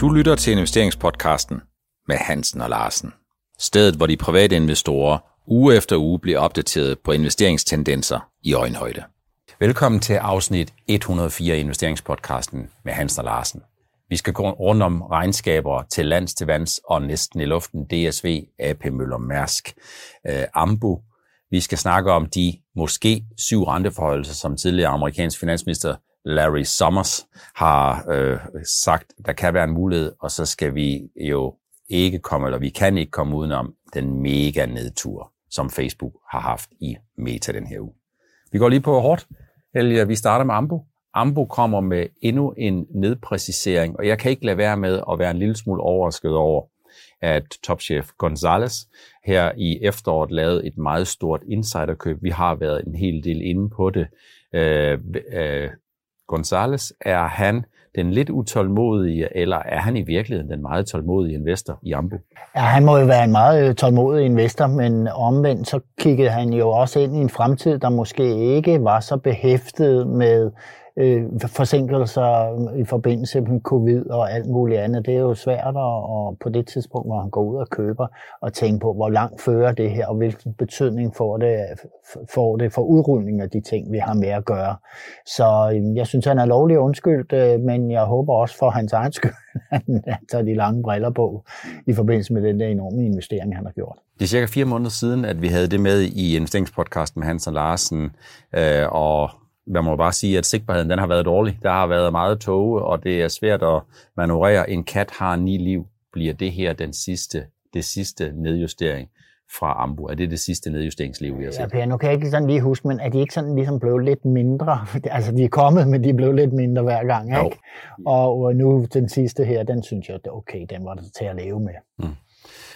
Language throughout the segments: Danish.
Du lytter til investeringspodcasten med Hansen og Larsen. Stedet, hvor de private investorer uge efter uge bliver opdateret på investeringstendenser i øjenhøjde. Velkommen til afsnit 104 i investeringspodcasten med Hansen og Larsen. Vi skal gå rundt om regnskaber til lands til vands og næsten i luften DSV, AP Møller Mærsk, øh, Ambu. Vi skal snakke om de måske syv renteforholdelser, som tidligere amerikansk finansminister Larry Summers har øh, sagt, der kan være en mulighed, og så skal vi jo ikke komme, eller vi kan ikke komme udenom den mega nedtur, som Facebook har haft i Meta den her uge. Vi går lige på hårdt. Helge, vi starter med Ambo. Ambo kommer med endnu en nedpræcisering, og jeg kan ikke lade være med at være en lille smule overrasket over, at topchef Gonzales her i efteråret lavede et meget stort insiderkøb. Vi har været en hel del inde på det. Øh, øh, Gonzales, er han den lidt utålmodige, eller er han i virkeligheden den meget tålmodige investor i Ambu? Ja, han må jo være en meget øh, tålmodig investor, men omvendt så kiggede han jo også ind i en fremtid, der måske ikke var så behæftet med øh, forsinkelser i forbindelse med covid og alt muligt andet. Det er jo svært at, og på det tidspunkt, hvor han går ud og køber, og tænke på, hvor langt fører det her, og hvilken betydning får det, får det for udrulning af de ting, vi har med at gøre. Så øh, jeg synes, han er lovlig undskyldt, øh, men jeg håber også for hans egen skyld, at han tager de lange briller på i forbindelse med den der enorme investering, han har gjort. Det er cirka fire måneder siden, at vi havde det med i investeringspodcasten med Hans og Larsen, øh, og man må bare sige, at sigtbarheden den har været dårlig. Der har været meget tåge, og det er svært at manøvrere. En kat har ni liv. Bliver det her den sidste, det sidste nedjustering fra Ambu? Er det det sidste nedjusteringsliv, vi har set? Ja, Per, nu kan jeg ikke sådan lige huske, men er de ikke sådan ligesom blevet lidt mindre? Altså, de er kommet, men de er blevet lidt mindre hver gang, ikke? Jo. Og nu den sidste her, den synes jeg, okay, den var det til at leve med. Mm.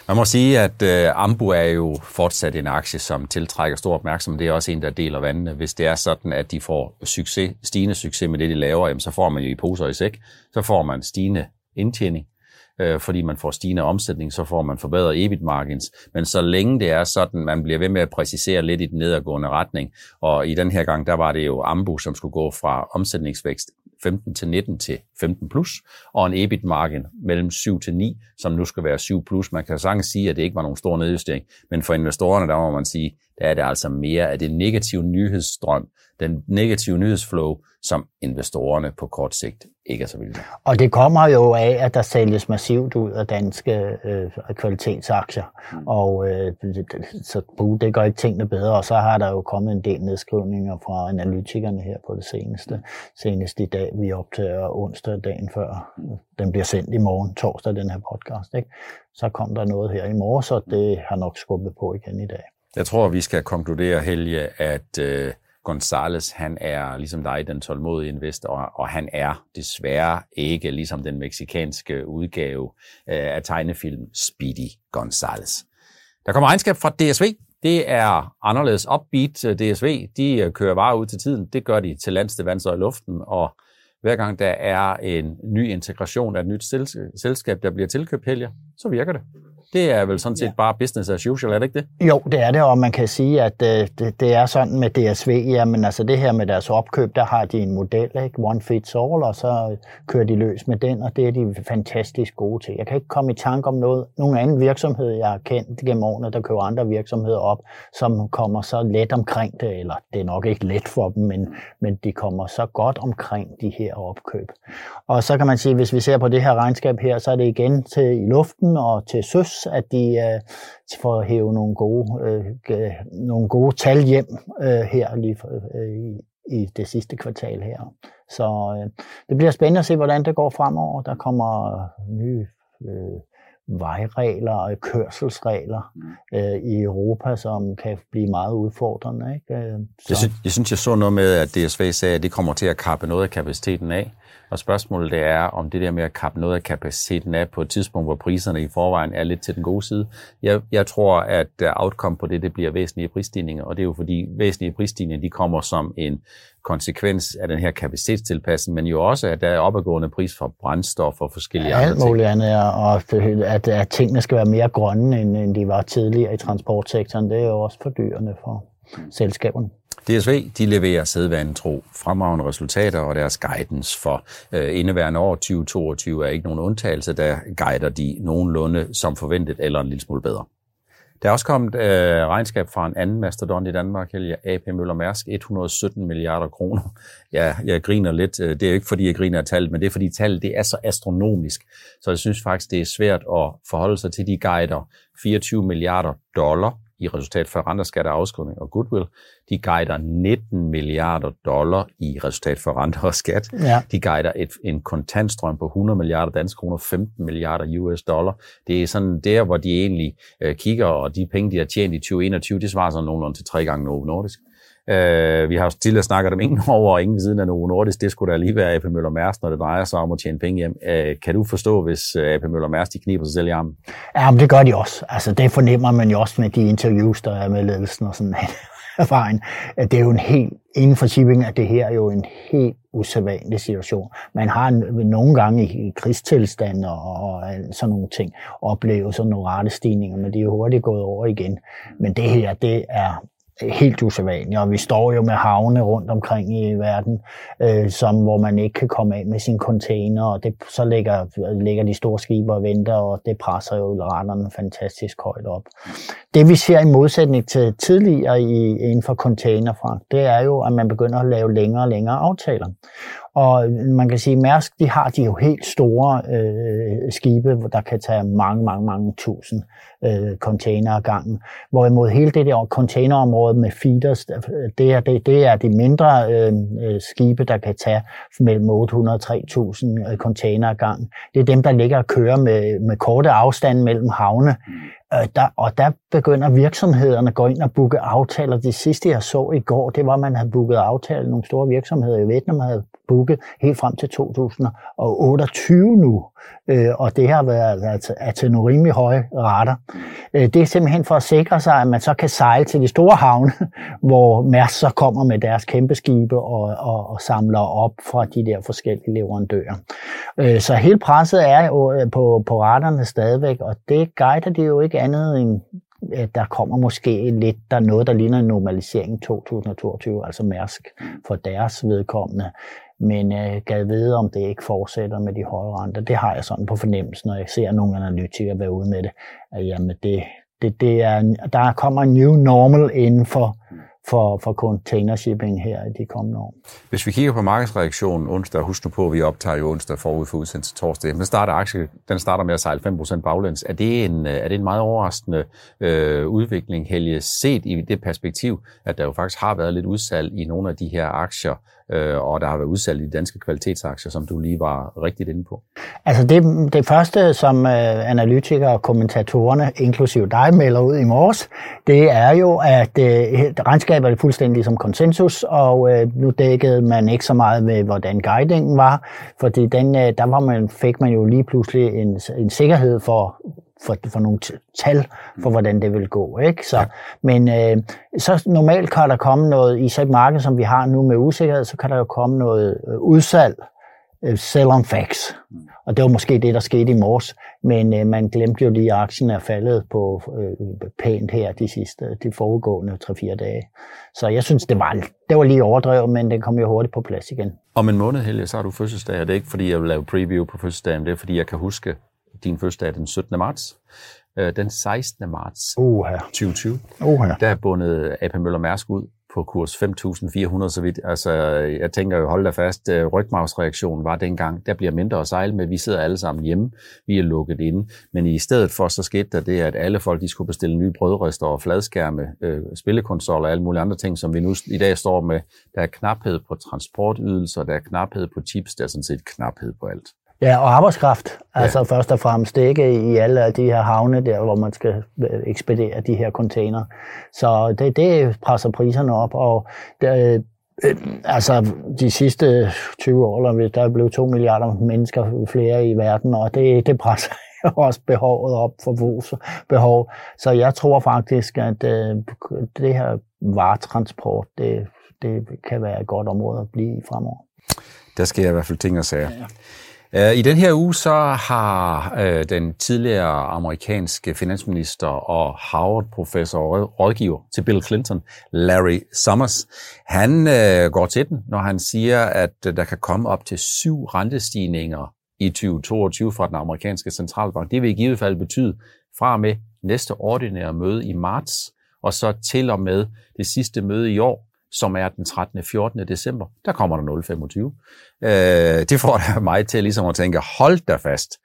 Man må sige, at øh, Ambu er jo fortsat en aktie, som tiltrækker stor opmærksomhed. Det er også en, der deler vandene. Hvis det er sådan, at de får succes, stigende succes med det, de laver, jamen, så får man jo i poser i sæk. Så får man stigende indtjening, øh, fordi man får stigende omsætning, så får man forbedret EBIT margins. Men så længe det er sådan, man bliver ved med at præcisere lidt i den nedadgående retning, og i den her gang, der var det jo Ambu, som skulle gå fra omsætningsvækst 15 til 19 til 15 plus, og en EBIT margin mellem 7 til 9, som nu skal være 7 plus. Man kan sagtens sige, at det ikke var nogen stor nedjustering, men for investorerne, der må man sige, der er det altså mere af det negative nyhedsstrøm, den negative nyhedsflow, som investorerne på kort sigt ikke er så vilde Og det kommer jo af, at der sælges massivt ud af danske øh, kvalitetsaktier, mm. og øh, så det gør ikke tingene bedre, og så har der jo kommet en del nedskrivninger fra analytikerne her på det seneste. Senest i dag, vi optager onsdag dagen før, den bliver sendt i morgen, torsdag, den her podcast. Ikke? Så kom der noget her i morgen, så det har nok skubbet på igen i dag. Jeg tror, vi skal konkludere, Helge, at øh, Gonzales, han er ligesom dig, den tålmodige investor, og han er desværre ikke ligesom den meksikanske udgave øh, af tegnefilm Speedy Gonzales. Der kommer regnskab fra DSV. Det er anderledes upbeat. Øh, DSV, de øh, kører varer ud til tiden. Det gør de til lands, til vands og i luften, og hver gang der er en ny integration af et nyt selskab, der bliver tilkøbt, Helge, så virker det. Det er vel sådan set ja. bare business as usual, er det ikke det? Jo, det er det, og man kan sige, at øh, det, det er sådan med DSV, jamen altså det her med deres opkøb, der har de en model, ikke? one fits all, og så kører de løs med den, og det er de fantastisk gode til. Jeg kan ikke komme i tanke om noget, nogen anden virksomhed, jeg har kendt gennem årene, der køber andre virksomheder op, som kommer så let omkring det, eller det er nok ikke let for dem, men, men de kommer så godt omkring de her opkøb. Og så kan man sige, hvis vi ser på det her regnskab her, så er det igen til i luften og til søs, at de øh, får hæve nogle gode, øh, nogle gode tal hjem øh, her lige øh, i, i det sidste kvartal her. Så øh, det bliver spændende at se, hvordan det går fremover. Der kommer nye øh, vejregler og kørselsregler mm. øh, i Europa, som kan blive meget udfordrende. Ikke? Øh, så. Jeg, synes, jeg synes, jeg så noget med, at DSV sagde, at det kommer til at kappe noget af kapaciteten af. Og spørgsmålet det er, om det der med at kappe noget af kapaciteten af på et tidspunkt, hvor priserne i forvejen er lidt til den gode side. Jeg, jeg tror, at outcome på det, det bliver væsentlige prisstigninger, og det er jo fordi væsentlige prisstigninger, de kommer som en konsekvens af den her kapacitetstilpasning, men jo også, at der er opadgående pris for brændstof og forskellige ja, andre ting. Alt muligt andet, og at, at tingene skal være mere grønne, end, end de var tidligere i transportsektoren, det er jo også fordyrende for selskaberne. DSV de leverer sædvanen tro fremragende resultater, og deres guidance for øh, indeværende år 2022 er ikke nogen undtagelse, der guider de nogenlunde som forventet eller en lille smule bedre. Der er også kommet øh, regnskab fra en anden mastodont i Danmark, AP Møller Mærsk, 117 milliarder kroner. Ja, jeg griner lidt. Øh, det er ikke, fordi jeg griner af tallet, men det er, fordi tallet det er så astronomisk. Så jeg synes faktisk, det er svært at forholde sig til de guider. 24 milliarder dollar i resultat for renter, afskrivning og goodwill. De guider 19 milliarder dollar i resultat for renter og skat. Ja. De guider et, en kontantstrøm på 100 milliarder danske kroner, 15 milliarder US dollar. Det er sådan der, hvor de egentlig øh, kigger, og de penge, de har tjent i 2021, det svarer sådan nogenlunde til tre gange Novo Nordisk. Øh, vi har jo tidligere snakket om ingen over og ingen siden af Novo Nordisk. Det skulle da lige være AP Møller Mærsk, når det drejer sig om at tjene penge hjem. Øh, kan du forstå, hvis øh, AP Møller Mærsk de kniber sig selv i armen? Ja, men det gør de også. Altså, det fornemmer man jo også med de interviews, der er med ledelsen og sådan erfaring. Det er jo en helt, inden for shipping, at det her er jo en helt usædvanlig situation. Man har nogle gange i krigstilstand og, og sådan nogle ting oplevet sådan nogle rette stigninger, men de er jo hurtigt gået over igen. Men det her, det er helt usædvanligt, og vi står jo med havne rundt omkring i verden, øh, som, hvor man ikke kan komme af med sine container, og det, så ligger, ligger de store skibe og venter, og det presser jo retterne fantastisk højt op. Det vi ser i modsætning til tidligere i, inden for containerfragt, det er jo, at man begynder at lave længere og længere aftaler. Og man kan sige, at Mærsk de har de jo helt store øh, skibe, der kan tage mange, mange, mange tusind øh, container ad gangen. Hvorimod hele det der containerområde med feeders, det er, det, det er de mindre øh, øh skibe, der kan tage mellem 800 og 3000 øh, container ad gangen. Det er dem, der ligger og kører med, med korte afstande mellem havne. Øh, der, og der begynder virksomhederne at gå ind og booke aftaler. Det sidste, jeg så i går, det var, at man havde booket aftaler. Nogle store virksomheder i Vietnam havde booket helt frem til 2028 nu. Øh, og det har været altså, til nogle rimelig høje rater. Øh, det er simpelthen for at sikre sig, at man så kan sejle til de store havne, hvor Mærsk så kommer med deres kæmpe skibe og, og, og samler op fra de der forskellige leverandører. Øh, så hele presset er jo øh, på, på raterne stadigvæk, og det guider det jo ikke andet end der kommer måske lidt, der er noget, der ligner en normalisering 2022, altså Mærsk for deres vedkommende. Men jeg gad vide, om det ikke fortsætter med de høje renter. Det har jeg sådan på fornemmelsen, når jeg ser nogle analytikere være ude med det. At jamen det, det, det er, der kommer en new normal inden for, for, for container shipping her i de kommende år. Hvis vi kigger på markedsreaktionen onsdag, husk nu på, at vi optager jo onsdag forud for udsendelse torsdag, den starter, aktie, den starter med at sejle 5% baglæns. Er det en, øh, er det en meget overraskende øh, udvikling, Helge, set i det perspektiv, at der jo faktisk har været lidt udsalg i nogle af de her aktier, øh, og der har været udsalg i danske kvalitetsaktier, som du lige var rigtigt inde på? Altså det, det første, som øh, analytikere og kommentatorerne, inklusive dig, melder ud i morges, det er jo, at øh, regnskabet er fuldstændig som konsensus, og øh, nu dækkede man ikke så meget med, hvordan guidingen var, fordi den, øh, der var man, fik man jo lige pludselig en, en sikkerhed for, for, for nogle tal for, hvordan det vil gå. Ikke? Så, ja. Men øh, så normalt kan der komme noget, i et marked, som vi har nu med usikkerhed, så kan der jo komme noget øh, udsalg, øh, sell on facts. Mm. Og det var måske det, der skete i morges. Men øh, man glemte jo lige, at aktien er faldet på øh, pænt her de sidste, de foregående 3-4 dage. Så jeg synes, det var, det var lige overdrevet, men den kom jo hurtigt på plads igen. Om en måned, Helge, så har du fødselsdag, og det er ikke, fordi jeg vil lave preview på fødselsdagen, det er, fordi jeg kan huske, din fødselsdag den 17. marts. Øh, den 16. marts uh-huh. 2020, uh-huh. der er bundet AP Møller Mærsk ud på kurs 5.400, så vidt. Altså, jeg tænker jo, hold da fast, øh, rygmavsreaktionen var dengang, der bliver mindre at sejle med, vi sidder alle sammen hjemme, vi er lukket inde, men i stedet for, så skete der det, at alle folk, de skulle bestille nye brødrester og fladskærme, øh, spillekonsoller og alle mulige andre ting, som vi nu i dag står med. Der er knaphed på transportydelser, der er knaphed på chips, der er sådan set knaphed på alt. Ja, og arbejdskraft. Altså ja. først og fremmest ikke i alle de her havne der, hvor man skal øh, ekspedere de her container. Så det, det presser priserne op, og det, øh, altså de sidste 20 år, der er blevet 2 milliarder mennesker flere i verden, og det, det presser også behovet op for behov. Så jeg tror faktisk, at øh, det her varetransport, det, det kan være et godt område at blive i fremover. Der sker i hvert fald ting og sager. Ja. Øh, I den her uge så har øh, den tidligere amerikanske finansminister og Harvard-professor og rådgiver til Bill Clinton, Larry Summers, han øh, går til den, når han siger, at øh, der kan komme op til syv rentestigninger i 2022 fra den amerikanske centralbank. Det vil i givet fald betyde fra med næste ordinære møde i marts, og så til og med det sidste møde i år, som er den 13. og 14. december, der kommer der 0,25. Øh, det får der mig til ligesom at tænke, hold da fast.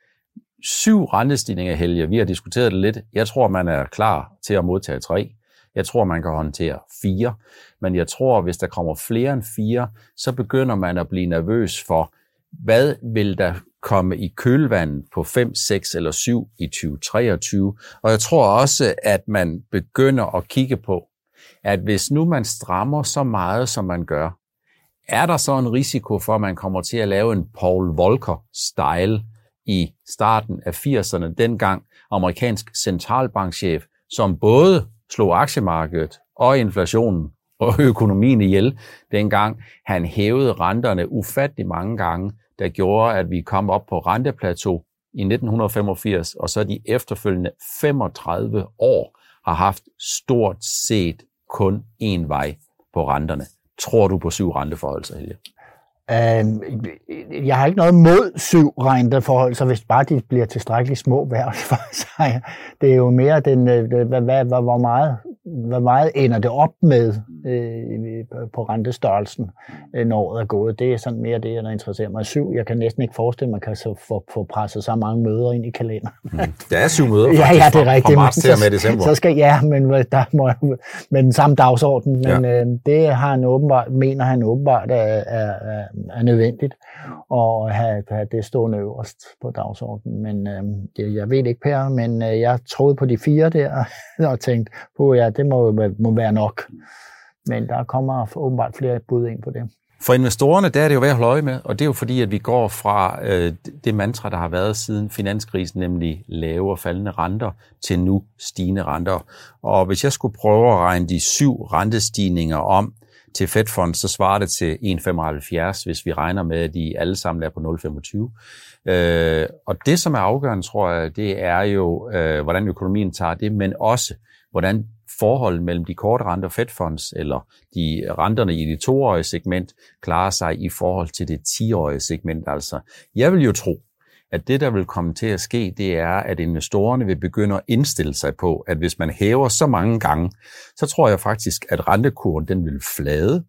Syv rentestigninger, Helge, vi har diskuteret det lidt. Jeg tror, man er klar til at modtage tre. Jeg tror, man kan håndtere fire. Men jeg tror, hvis der kommer flere end fire, så begynder man at blive nervøs for, hvad vil der komme i kølvandet på 5, 6 eller 7 i 2023. Og jeg tror også, at man begynder at kigge på, at hvis nu man strammer så meget, som man gør, er der så en risiko for, at man kommer til at lave en Paul Volcker-style i starten af 80'erne, dengang amerikansk centralbankchef, som både slog aktiemarkedet og inflationen og økonomien ihjel, dengang han hævede renterne ufattelig mange gange, der gjorde, at vi kom op på renteplateau i 1985, og så de efterfølgende 35 år har haft stort set kun én vej på renterne. Tror du på syv renteforholdelser, Helge? Øhm, jeg har ikke noget mod syv renteforhold, så hvis bare de bliver tilstrækkeligt små hver for sig. Det er jo mere den, øh, hvad, hvad, hvor meget hvor meget ender det op med øh, på rentestørrelsen, øh, når året er gået. Det er sådan mere det, der interesserer mig. Syv, jeg kan næsten ikke forestille, at man kan så få, få presset så mange møder ind i kalenderen. Mm. Der er syv møder faktisk, ja, ja, det er rigtigt, fra marts til med december. Så skal, ja, men der må, med den samme dagsorden. Men ja. øh, det har han åbenbart, mener han åbenbart er, er, er, er nødvendigt at have, have det stående øverst på dagsordenen. Men øh, jeg ved ikke, Per, men øh, jeg troede på de fire der og tænkte, på ja, det må, må være nok. Men der kommer åbenbart flere bud ind på det. For investorerne, der er det jo værd at holde øje med, og det er jo fordi, at vi går fra øh, det mantra, der har været siden finanskrisen, nemlig lave og faldende renter, til nu stigende renter. Og hvis jeg skulle prøve at regne de syv rentestigninger om til Fed Fund, så svarer det til 1,75, hvis vi regner med, at de alle sammen er på 0,25. Øh, og det, som er afgørende, tror jeg, det er jo, øh, hvordan økonomien tager det, men også, hvordan forholdet mellem de korte renter Fed Funds, eller de renterne i det toårige segment, klarer sig i forhold til det 10-årige segment. Altså, jeg vil jo tro, at det, der vil komme til at ske, det er, at investorerne vil begynde at indstille sig på, at hvis man hæver så mange gange, så tror jeg faktisk, at rentekurven den vil flade.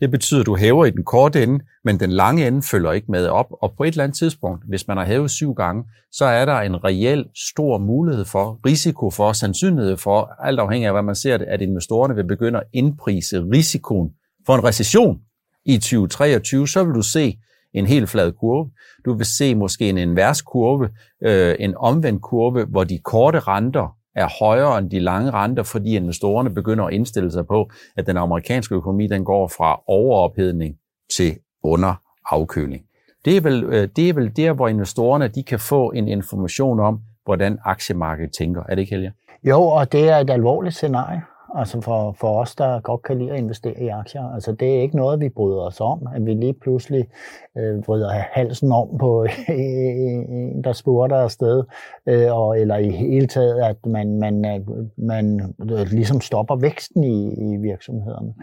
Det betyder, at du hæver i den korte ende, men den lange ende følger ikke med op. Og på et eller andet tidspunkt, hvis man har hævet syv gange, så er der en reel stor mulighed for, risiko for, sandsynlighed for, alt afhængig af, hvad man ser det, at investorerne vil begynde at indprise risikoen for en recession i 2023, så vil du se, en helt flad kurve. Du vil se måske en invers kurve, øh, en omvendt kurve, hvor de korte renter er højere end de lange renter, fordi investorerne begynder at indstille sig på, at den amerikanske økonomi den går fra overophedning til underafkøling. Det er, vel, øh, det er vel der, hvor investorerne de kan få en information om, hvordan aktiemarkedet tænker. Er det ikke, Helge? Jo, og det er et alvorligt scenarie altså for, for os, der godt kan lide at investere i aktier. Altså det er ikke noget, vi bryder os om, at vi lige pludselig øh, bryder halsen om på en, der spurgte afsted, øh, og, eller i hele taget, at man, man, øh, man øh, ligesom stopper væksten i, i virksomhederne.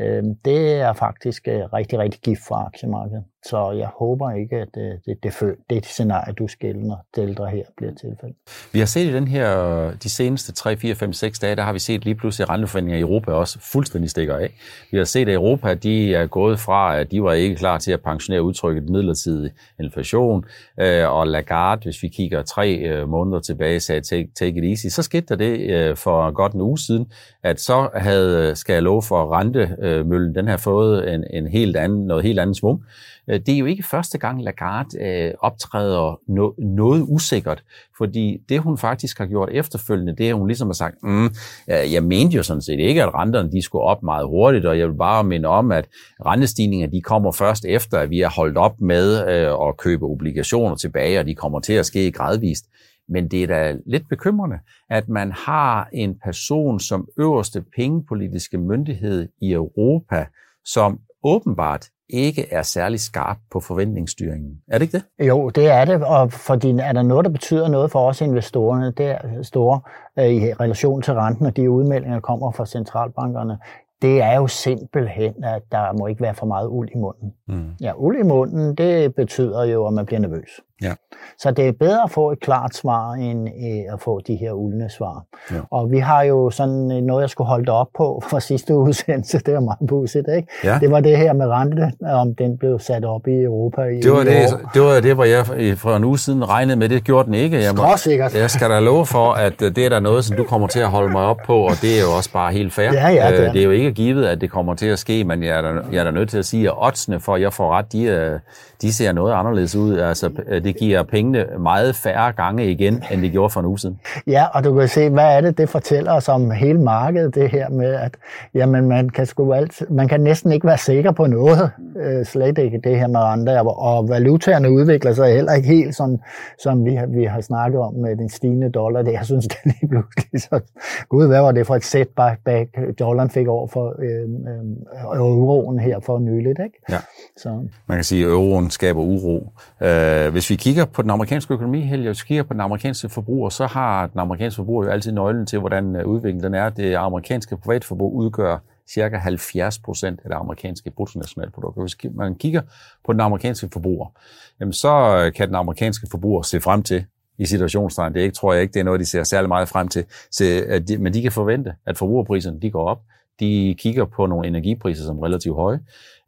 Øh, det er faktisk øh, rigtig, rigtig gift for aktiemarkedet. Så jeg håber ikke, at det, det, det, det scenarie, du skældner, delter her, bliver tilfældet. Vi har set i den her, de seneste 3, 4, 5, 6 dage, der har vi set lige pludselig renteforhandlinger i Europa også fuldstændig stikker af. Vi har set, at Europa de er gået fra, at de var ikke klar til at pensionere udtrykket midlertidig inflation, og Lagarde, hvis vi kigger tre øh, måneder tilbage, sagde take, take it easy. Så skete der det øh, for godt en uge siden, at så havde, skal jeg love for rentemøllen, øh, den har fået en, en helt anden, noget helt andet svung. Øh, det er jo ikke første gang, Lagarde øh, optræder no, noget usikkert, fordi det hun faktisk har gjort efterfølgende, det er, at hun ligesom har sagt, mm, jeg mente jo sådan set ikke, at renterne de skulle op meget hurtigt, og jeg vil bare minde om, at rentestigninger de kommer først efter, at vi har holdt op med øh, at købe obligationer tilbage, og de kommer til at ske gradvist. Men det er da lidt bekymrende, at man har en person som øverste pengepolitiske myndighed i Europa, som åbenbart ikke er særlig skarp på forventningsstyringen. Er det ikke det? Jo, det er det, og fordi er der noget, der betyder noget for os investorerne, det er store øh, i relation til renten, og de udmeldinger, der kommer fra centralbankerne, det er jo simpelthen, at der må ikke være for meget uld i munden. Mm. Ja, uld i munden, det betyder jo, at man bliver nervøs. Ja. Så det er bedre at få et klart svar, end øh, at få de her uldne svar. Ja. Og vi har jo sådan øh, noget, jeg skulle holde op på fra sidste udsendelse, det er meget pudsigt, ikke? Ja. Det var det her med rente, om den blev sat op i Europa. I det, var det, det var det, hvor jeg for en uge siden regnede med, det gjorde den ikke. Jeg, må, jeg skal da love for, at øh, det er der noget, som du kommer til at holde mig op på, og det er jo også bare helt fair. Ja, ja, det, er. det er jo ikke givet, at det kommer til at ske, men jeg er da, jeg er da nødt til at sige, at oddsene for, at jeg får ret, de, de ser noget anderledes ud. Altså, det giver pengene meget færre gange igen, end det gjorde for en uge siden. Ja, og du kan se, hvad er det, det fortæller os om hele markedet, det her med, at jamen, man, kan sgu alt, man kan næsten ikke være sikker på noget, øh, slet ikke det her med andre, og valutaerne udvikler sig heller ikke helt sådan, som vi har, vi har snakket om med den stigende dollar. Det, jeg synes, det er pludselig så, gud, hvad var det for et setback, dollaren fik over for øh, øh, euroen her for nyligt, ikke? Ja. Så. Man kan sige, at euroen skaber uro. Øh, hvis vi kigger på den amerikanske økonomi, Helge, hvis vi kigger på den amerikanske forbruger, så har den amerikanske forbruger jo altid nøglen til, hvordan øh, udviklingen er. Det amerikanske privatforbrug udgør cirka 70 procent af det amerikanske bruttonationalprodukt. Hvis man kigger på den amerikanske forbruger, jamen så øh, kan den amerikanske forbruger se frem til, i situationstegn. Det ikke, tror jeg ikke, det er noget, de ser særlig meget frem til. Så, at de, men de kan forvente, at forbrugerpriserne de går op. De kigger på nogle energipriser som relativt høje.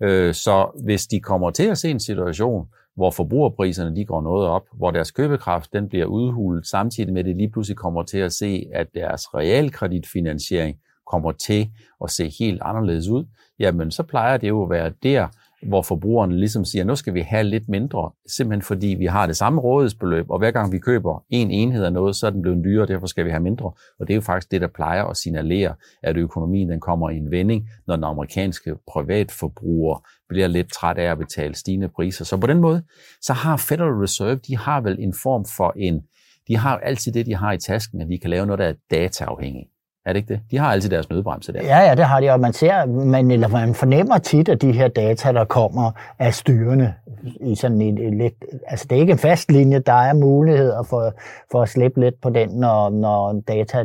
Øh, så hvis de kommer til at se en situation, hvor forbrugerpriserne de går noget op, hvor deres købekraft den bliver udhulet, samtidig med at det lige pludselig kommer til at se, at deres realkreditfinansiering kommer til at se helt anderledes ud, jamen så plejer det jo at være der, hvor forbrugerne ligesom siger, nu skal vi have lidt mindre, simpelthen fordi vi har det samme rådighedsbeløb, og hver gang vi køber en enhed af noget, så er den blevet dyrere, og derfor skal vi have mindre. Og det er jo faktisk det, der plejer at signalere, at økonomien den kommer i en vending, når den amerikanske privatforbruger bliver lidt træt af at betale stigende priser. Så på den måde, så har Federal Reserve, de har vel en form for en, de har altid det, de har i tasken, at de kan lave noget, der er dataafhængigt. Er det ikke det? De har altid deres nødbremse der. Ja, ja, det har de, og man ser, man, eller man fornemmer tit, at de her data, der kommer, er styrende i sådan en, en lidt, altså det er ikke en fast linje, der er muligheder for, for at slippe lidt på den, når, når data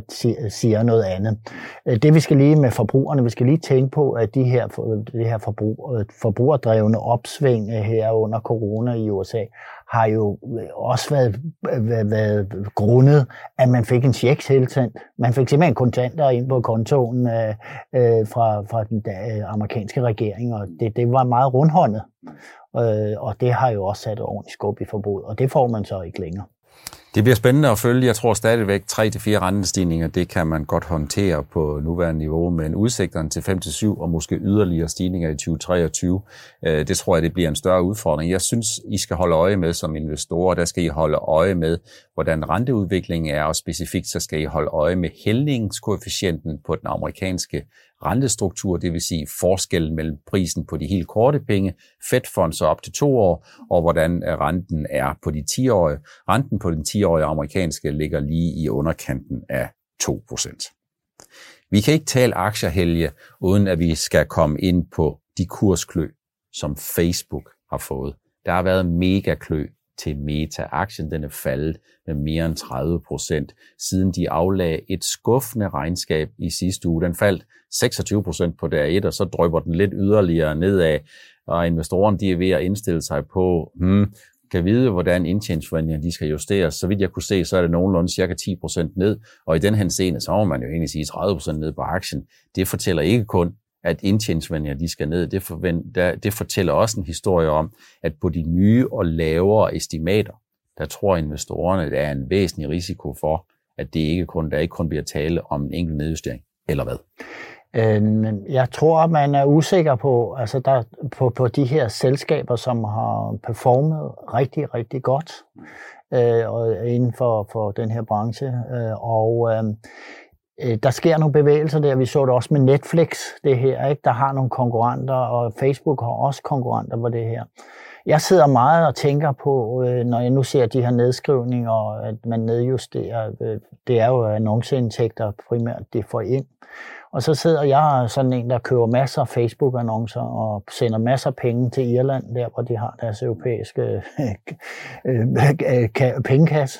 siger noget andet. Øh, det vi skal lige med forbrugerne, vi skal lige tænke på, at de her, det her forbrug, øh, forbrugerdrevne opsving øh, her under corona i USA, har jo øh, også været, øh, været, været grundet, at man fik en check tilsendt. Man fik simpelthen kontanter ind på kontoen øh, øh, fra, fra den øh, amerikanske regering, og det, det var meget rundhåndet. Øh, og det har jo også sat ordentligt skub i forbruget, og det får man så ikke længere. Det bliver spændende at følge. Jeg tror stadigvæk 3-4 rentestigninger, det kan man godt håndtere på nuværende niveau, men udsigterne til 5-7 og måske yderligere stigninger i 2023, øh, det tror jeg, det bliver en større udfordring. Jeg synes, I skal holde øje med som investorer, der skal I holde øje med, hvordan renteudviklingen er, og specifikt så skal I holde øje med hældningskoefficienten på den amerikanske rentestruktur, det vil sige forskellen mellem prisen på de helt korte penge, Fed så op til to år, og hvordan øh, renten er på de 10-årige. Renten på den 10-årige amerikanske ligger lige i underkanten af 2%. Vi kan ikke tale aktiehelge, uden at vi skal komme ind på de kursklø, som Facebook har fået. Der har været mega klø til Meta. Aktien den er faldet med mere end 30 procent, siden de aflagde et skuffende regnskab i sidste uge. Den faldt 26 procent på dag 1, og så drøber den lidt yderligere nedad, og investorerne de er ved at indstille sig på, hmm, kan vide, hvordan indtjeningsforventningerne de skal justeres. Så vidt jeg kunne se, så er det nogenlunde cirka 10% ned, og i den her scene, så må man jo egentlig sige 30% ned på aktien. Det fortæller ikke kun, at indtjeningsvandringer de skal ned. Det, forvent, der, det fortæller også en historie om, at på de nye og lavere estimater, der tror investorerne, at der er en væsentlig risiko for, at det ikke kun, der ikke kun bliver tale om en enkelt nedjustering, eller hvad? Øhm, jeg tror, at man er usikker på, altså der, på, på de her selskaber, som har performet rigtig, rigtig godt øh, inden for, for den her branche. Øh, og øh, øh, der sker nogle bevægelser der. Vi så det også med Netflix, det her. Ikke? Der har nogle konkurrenter, og Facebook har også konkurrenter på det her. Jeg sidder meget og tænker på, øh, når jeg nu ser de her nedskrivninger, at man nedjusterer, øh, det er jo annonceindtægter primært, det får ind. Og så sidder jeg sådan en, der køber masser af Facebook-annoncer og sender masser af penge til Irland, der hvor de har deres europæiske øh, øh, pengekasse.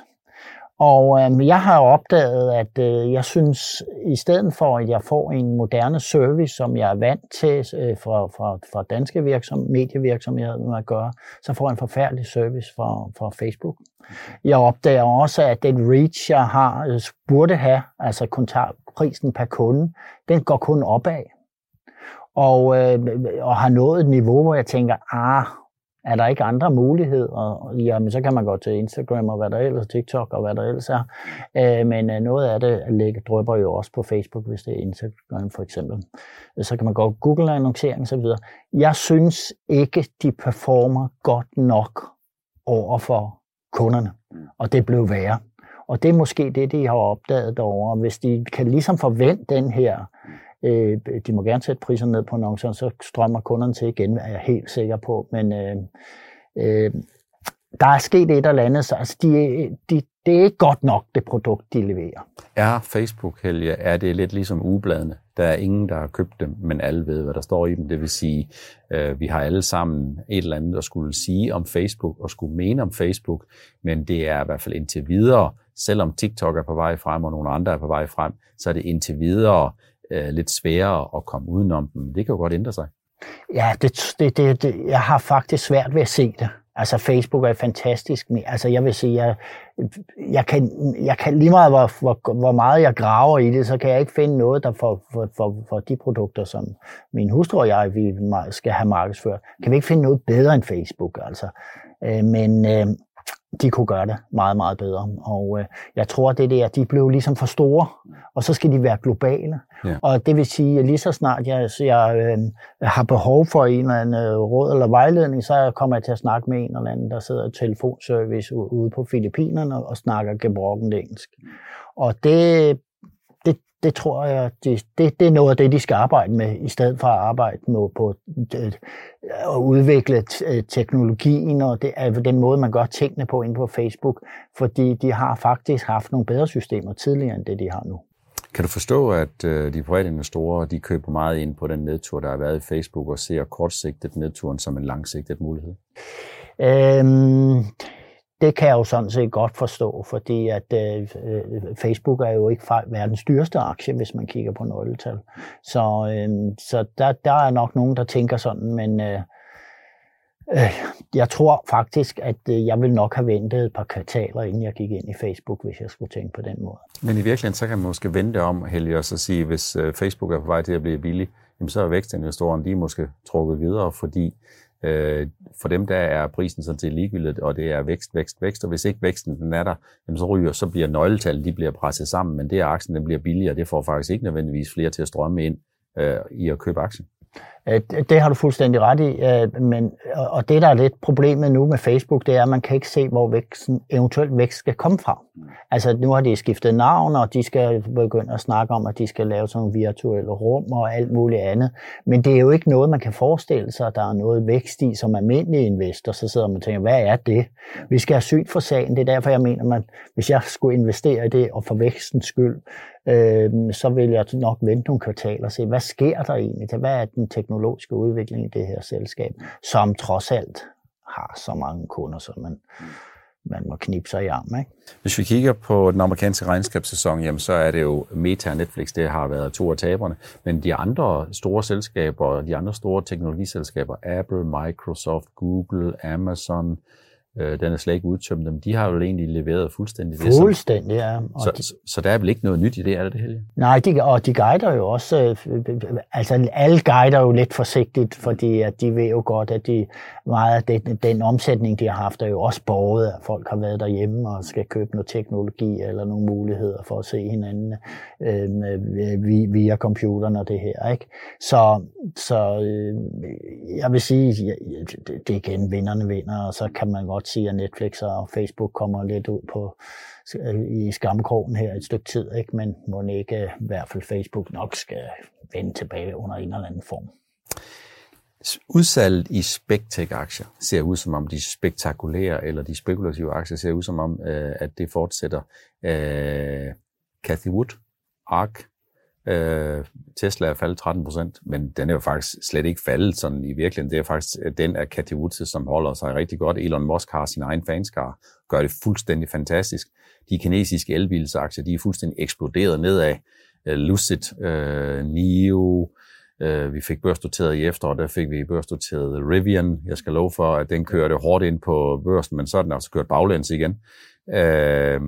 Og øh, jeg har opdaget, at øh, jeg synes, i stedet for at jeg får en moderne service, som jeg er vant til øh, fra, fra, fra danske virksom, medievirksomheder at gøre, så får jeg en forfærdelig service fra, fra Facebook. Jeg opdager også, at den reach, jeg har, øh, burde have, altså kontaktprisen per kunde, den går kun opad. Og, øh, og har nået et niveau, hvor jeg tænker, ah, er der ikke andre muligheder? Jamen, så kan man gå til Instagram og hvad der ellers, TikTok og hvad der ellers er. Øh, men øh, noget af det ligger, drøber jo også på Facebook, hvis det er Instagram for eksempel. Så kan man gå Google annoncering osv. Jeg synes ikke, de performer godt nok over for kunderne. Og det blev værre. Og det er måske det, de har opdaget derovre. Hvis de kan ligesom forvente den her Øh, de må gerne sætte priserne ned på annoncerne, så strømmer kunderne til igen, er jeg helt sikker på. Men øh, øh, der er sket et eller andet, så altså, de, de, det er ikke godt nok, det produkt, de leverer. Er Facebook, Helge, er det lidt ligesom ugebladene? Der er ingen, der har købt dem, men alle ved, hvad der står i dem. Det vil sige, øh, vi har alle sammen et eller andet at skulle sige om Facebook og skulle mene om Facebook, men det er i hvert fald indtil videre, selvom TikTok er på vej frem, og nogle andre er på vej frem, så er det indtil videre øh, Øh, lidt sværere at komme udenom dem. Det kan jo godt ændre sig. Ja, det, det, det, det, jeg har faktisk svært ved at se det. Altså Facebook er fantastisk. Men, altså jeg vil sige, jeg, jeg, kan, jeg kan lige meget, hvor, hvor, hvor meget jeg graver i det, så kan jeg ikke finde noget, der for, for, for, for de produkter, som min hustru og jeg vi skal have markedsført, kan vi ikke finde noget bedre end Facebook. Altså. Øh, men, øh, de kunne gøre det meget, meget bedre. Og øh, jeg tror, det der, de blev ligesom for store, og så skal de være globale. Ja. Og det vil sige, at lige så snart jeg, jeg øh, har behov for en eller anden øh, råd eller vejledning, så kommer jeg til at snakke med en eller anden, der sidder i telefonservice ude på Filippinerne og snakker gebrokken engelsk. Og det det tror jeg, det, det, det er noget af det, de skal arbejde med, i stedet for at arbejde med på det, at udvikle øh, teknologien, og det er den måde, man gør tingene på inde på Facebook, fordi de har faktisk haft nogle bedre systemer tidligere, end det de har nu. Kan du forstå, at øh, de private investorer de køber meget ind på den nedtur, der har været i Facebook, og ser kortsigtet nedturen som en langsigtet mulighed? Øhm, det kan jeg jo sådan set godt forstå, fordi at øh, øh Facebook er jo ikke verdens dyreste aktie, hvis man kigger på nøgletal. Så, øh, så der, der er nok nogen, der tænker sådan, men øh, øh, jeg tror faktisk, at øh, jeg vil nok have ventet et par kvartaler, inden jeg gik ind i Facebook, hvis jeg skulle tænke på den måde. Men i virkeligheden, så kan man måske vente om, Helge, og så sige, hvis øh, Facebook er på vej til at blive billig, jamen så er vækstinvestorerne, de er måske trukket videre, fordi Øh, for dem der er prisen sådan set ligegyldigt, og det er vækst, vækst, vækst, og hvis ikke væksten den er der, jamen så ryger, så bliver nøgletallet, de bliver presset sammen, men det er aktien, den bliver billigere, det får faktisk ikke nødvendigvis flere til at strømme ind øh, i at købe aktien. Øh, det har du fuldstændig ret i, øh, men, og det der er lidt problemet nu med Facebook, det er, at man kan ikke se, hvor væksten, eventuelt vækst skal komme fra. Altså nu har de skiftet navn, og de skal begynde at snakke om, at de skal lave sådan nogle virtuelle rum og alt muligt andet. Men det er jo ikke noget, man kan forestille sig, at der er noget vækst i som almindelig investor. Så sidder man og tænker, hvad er det? Vi skal have sygt for sagen. Det er derfor, jeg mener, at hvis jeg skulle investere i det, og for vækstens skyld, øh, så vil jeg nok vente nogle kvartaler og se, hvad sker der egentlig? Hvad er den teknologiske udvikling i det her selskab, som trods alt har så mange kunder, som man, man må knibe sig i armen. Ikke? Hvis vi kigger på den amerikanske regnskabssæson, jamen, så er det jo Meta og Netflix, det har været to af taberne. Men de andre store selskaber, de andre store teknologiselskaber, Apple, Microsoft, Google, Amazon, Øh, den er slet ikke udtømt dem. De har jo egentlig leveret fuldstændig det. Fuldstændig, ja. Og så, de, så, så der er vel ikke noget nyt i det, er det det? Nej, de, og de guider jo også, øh, altså alle guider jo lidt forsigtigt, fordi at de ved jo godt, at de, meget af den, den omsætning, de har haft, er jo også borget, at folk har været derhjemme og skal købe noget teknologi eller nogle muligheder for at se hinanden øh, via computeren og det her. Ikke? Så, så øh, jeg vil sige, det, det er igen vinderne vinder, og så kan man godt sige, at Netflix og Facebook kommer lidt ud på øh, i skamkrogen her et stykke tid, ikke? men må ikke øh, i hvert fald Facebook nok skal vende tilbage under en eller anden form. Udsalget i Spectec-aktier ser ud som om de spektakulære eller de spekulative aktier ser ud som om, øh, at det fortsætter. Øh, Cathy Wood, ARK, Øh, Tesla er faldet 13 procent, men den er jo faktisk slet ikke faldet sådan i virkeligheden. Det er faktisk øh, den af Cathy Woods, som holder sig rigtig godt. Elon Musk har sin egen fanskar, gør det fuldstændig fantastisk. De kinesiske elbilsaktier, de er fuldstændig eksploderet nedad. Øh, Lucid, uh, NIO, uh, vi fik børsnoteret i efteråret, der fik vi børsnoteret Rivian. Jeg skal love for, at den kørte hårdt ind på børsen, men så er den altså kørt baglæns igen. Uh,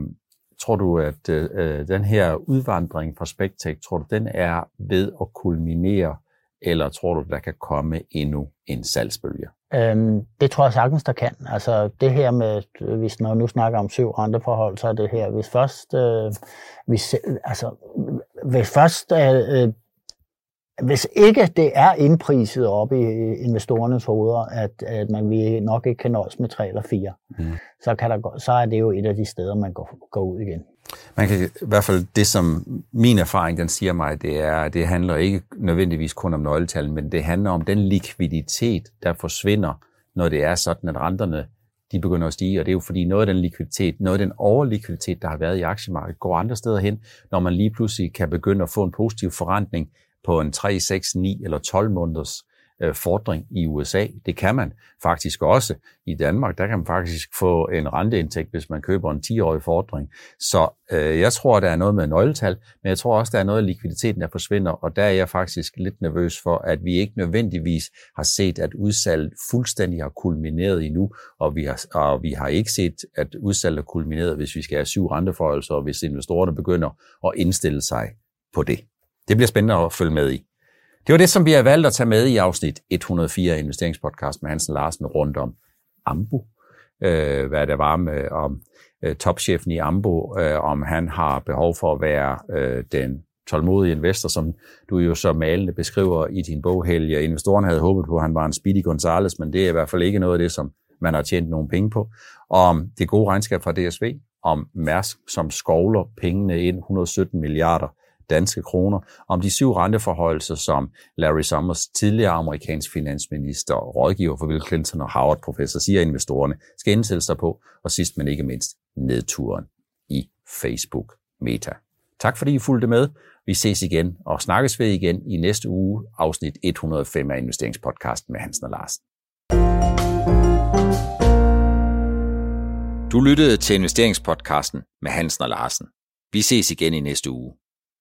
Tror du, at øh, øh, den her udvandring fra Spectec, tror du, den er ved at kulminere, eller tror du, der kan komme endnu en salgsbølge? Øhm, det tror jeg sagtens, der kan. Altså det her med, hvis når nu snakker om syv andre forhold, så er det her, hvis først, øh, hvis, altså, hvis først øh, øh hvis ikke det er indpriset op i investorernes hoveder, at, at man vi nok ikke kan nøjes med tre eller fire, mm. så, kan der, så er det jo et af de steder, man går, går ud igen. Man kan i hvert fald, det som min erfaring den siger mig, det er, det handler ikke nødvendigvis kun om nøgletal, men det handler om den likviditet, der forsvinder, når det er sådan, at renterne de begynder at stige, og det er jo fordi noget af den likviditet, noget af den overlikviditet, der har været i aktiemarkedet, går andre steder hen, når man lige pludselig kan begynde at få en positiv forrentning på en 3, 6, 9 eller 12 måneders øh, fordring i USA. Det kan man faktisk også i Danmark. Der kan man faktisk få en renteindtægt, hvis man køber en 10-årig fordring. Så øh, jeg tror, der er noget med nøgletal, men jeg tror også, der er noget af likviditeten, der forsvinder, og der er jeg faktisk lidt nervøs for, at vi ikke nødvendigvis har set, at udsalget fuldstændig har kulmineret endnu, og vi har, og vi har ikke set, at udsalget er kulmineret, hvis vi skal have syv renteforholdelser, og hvis investorerne begynder at indstille sig på det. Det bliver spændende at følge med i. Det var det, som vi har valgt at tage med i afsnit 104 af Investeringspodcast med Hansen Larsen rundt om Ambo. Øh, hvad der var med om øh, topchefen i Ambo, øh, om han har behov for at være øh, den tålmodige investor, som du jo så malende beskriver i din bog, Helge. Investoren havde håbet på, at han var en Speedy Gonzales, men det er i hvert fald ikke noget af det, som man har tjent nogen penge på. Og om det gode regnskab fra DSV, om Mærsk, som skovler pengene ind, 117 milliarder danske kroner, om de syv renteforholdelser, som Larry Summers, tidligere amerikansk finansminister, og rådgiver for Bill Clinton og Harvard-professor, siger investorerne, skal indsætte sig på, og sidst men ikke mindst, nedturen i Facebook Meta. Tak fordi I fulgte med. Vi ses igen og snakkes ved igen i næste uge, afsnit 105 af investeringspodcasten med Hansen og Larsen. Du lyttede til investeringspodcasten med Hansen og Larsen. Vi ses igen i næste uge.